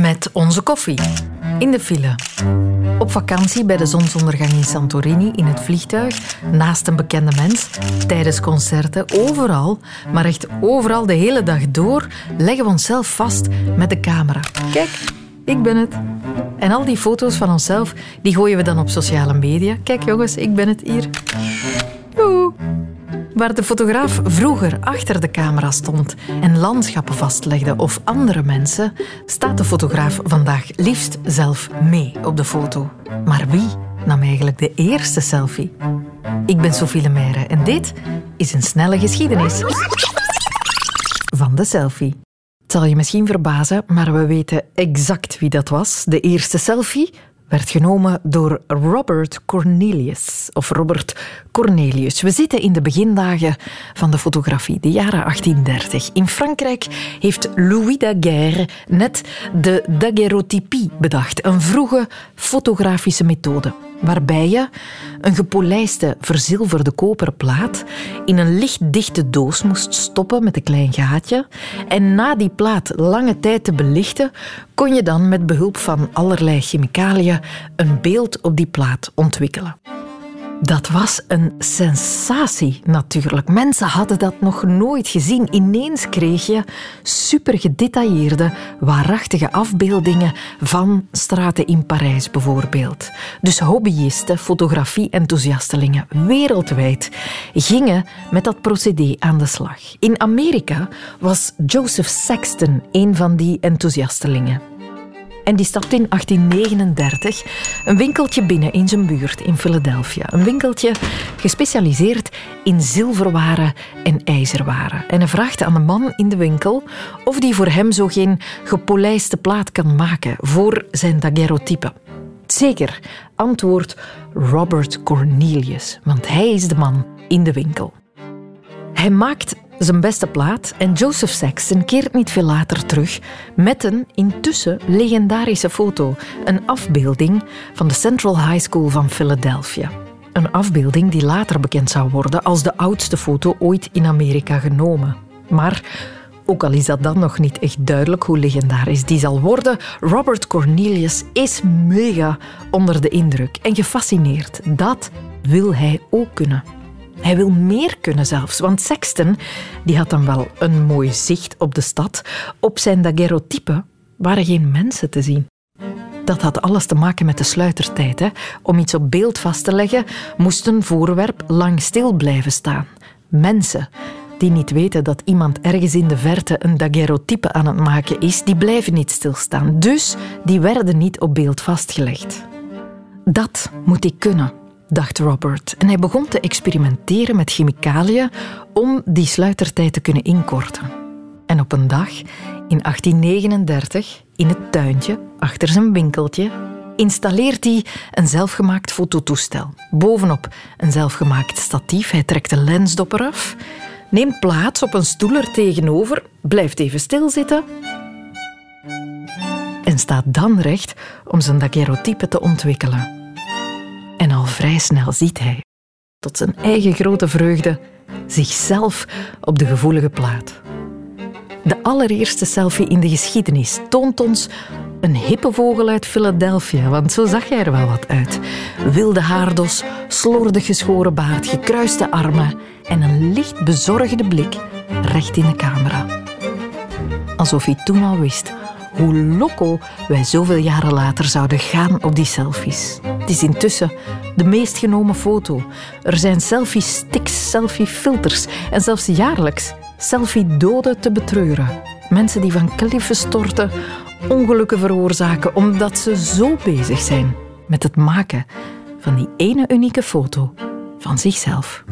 Met onze koffie. In de file. Op vakantie bij de zonsondergang in Santorini, in het vliegtuig, naast een bekende mens, tijdens concerten, overal, maar echt overal de hele dag door, leggen we onszelf vast met de camera. Kijk, ik ben het. En al die foto's van onszelf, die gooien we dan op sociale media. Kijk jongens, ik ben het hier. Waar de fotograaf vroeger achter de camera stond en landschappen vastlegde of andere mensen, staat de fotograaf vandaag liefst zelf mee op de foto. Maar wie nam eigenlijk de eerste selfie? Ik ben Sophie Lemaire en dit is een snelle geschiedenis van de selfie. Het zal je misschien verbazen, maar we weten exact wie dat was. De eerste selfie werd genomen door Robert Cornelius. Of Robert Cornelius. We zitten in de begindagen van de fotografie, de jaren 1830. In Frankrijk heeft Louis Daguerre net de daguerreotypie bedacht. Een vroege fotografische methode waarbij je een gepolijste verzilverde koperen plaat in een lichtdichte doos moest stoppen met een klein gaatje. En na die plaat lange tijd te belichten, kon je dan met behulp van allerlei chemicaliën een beeld op die plaat ontwikkelen. Dat was een sensatie natuurlijk. Mensen hadden dat nog nooit gezien. Ineens kreeg je super gedetailleerde, waarachtige afbeeldingen van straten in Parijs bijvoorbeeld. Dus hobbyisten, fotografie-enthousiastelingen wereldwijd gingen met dat procedé aan de slag. In Amerika was Joseph Sexton een van die enthousiastelingen. En die stapt in 1839 een winkeltje binnen in zijn buurt in Philadelphia. Een winkeltje gespecialiseerd in zilverwaren en ijzerwaren. En hij vraagt aan de man in de winkel of die voor hem zo geen gepolijste plaat kan maken voor zijn daguerreotype. Zeker, antwoordt Robert Cornelius, want hij is de man in de winkel. Hij maakt zijn beste plaat en Joseph Sexton keert niet veel later terug met een intussen legendarische foto. Een afbeelding van de Central High School van Philadelphia. Een afbeelding die later bekend zou worden als de oudste foto ooit in Amerika genomen. Maar ook al is dat dan nog niet echt duidelijk hoe legendarisch die zal worden, Robert Cornelius is mega onder de indruk en gefascineerd. Dat wil hij ook kunnen. Hij wil meer kunnen zelfs, want Sexton die had dan wel een mooi zicht op de stad. Op zijn daguerreotype waren geen mensen te zien. Dat had alles te maken met de sluitertijd. Hè. Om iets op beeld vast te leggen, moest een voorwerp lang stil blijven staan. Mensen die niet weten dat iemand ergens in de verte een daguerreotype aan het maken is, die blijven niet stilstaan. Dus die werden niet op beeld vastgelegd. Dat moet ik kunnen dacht Robert. En hij begon te experimenteren met chemicaliën om die sluitertijd te kunnen inkorten. En op een dag, in 1839, in het tuintje, achter zijn winkeltje, installeert hij een zelfgemaakt fototoestel. Bovenop een zelfgemaakt statief. Hij trekt de lensdopper af, neemt plaats op een stoel er tegenover, blijft even stilzitten en staat dan recht om zijn daguerreotype te ontwikkelen. Vrij snel ziet hij, tot zijn eigen grote vreugde, zichzelf op de gevoelige plaat. De allereerste selfie in de geschiedenis toont ons een hippe vogel uit Philadelphia, want zo zag hij er wel wat uit. Wilde haardos, slordig geschoren baard, gekruiste armen en een licht bezorgde blik recht in de camera. Alsof hij toen al wist hoe loco wij zoveel jaren later zouden gaan op die selfies. Het is intussen de meest genomen foto. Er zijn selfie-sticks, selfie-filters en zelfs jaarlijks selfie-doden te betreuren. Mensen die van kliffen storten, ongelukken veroorzaken omdat ze zo bezig zijn met het maken van die ene unieke foto van zichzelf.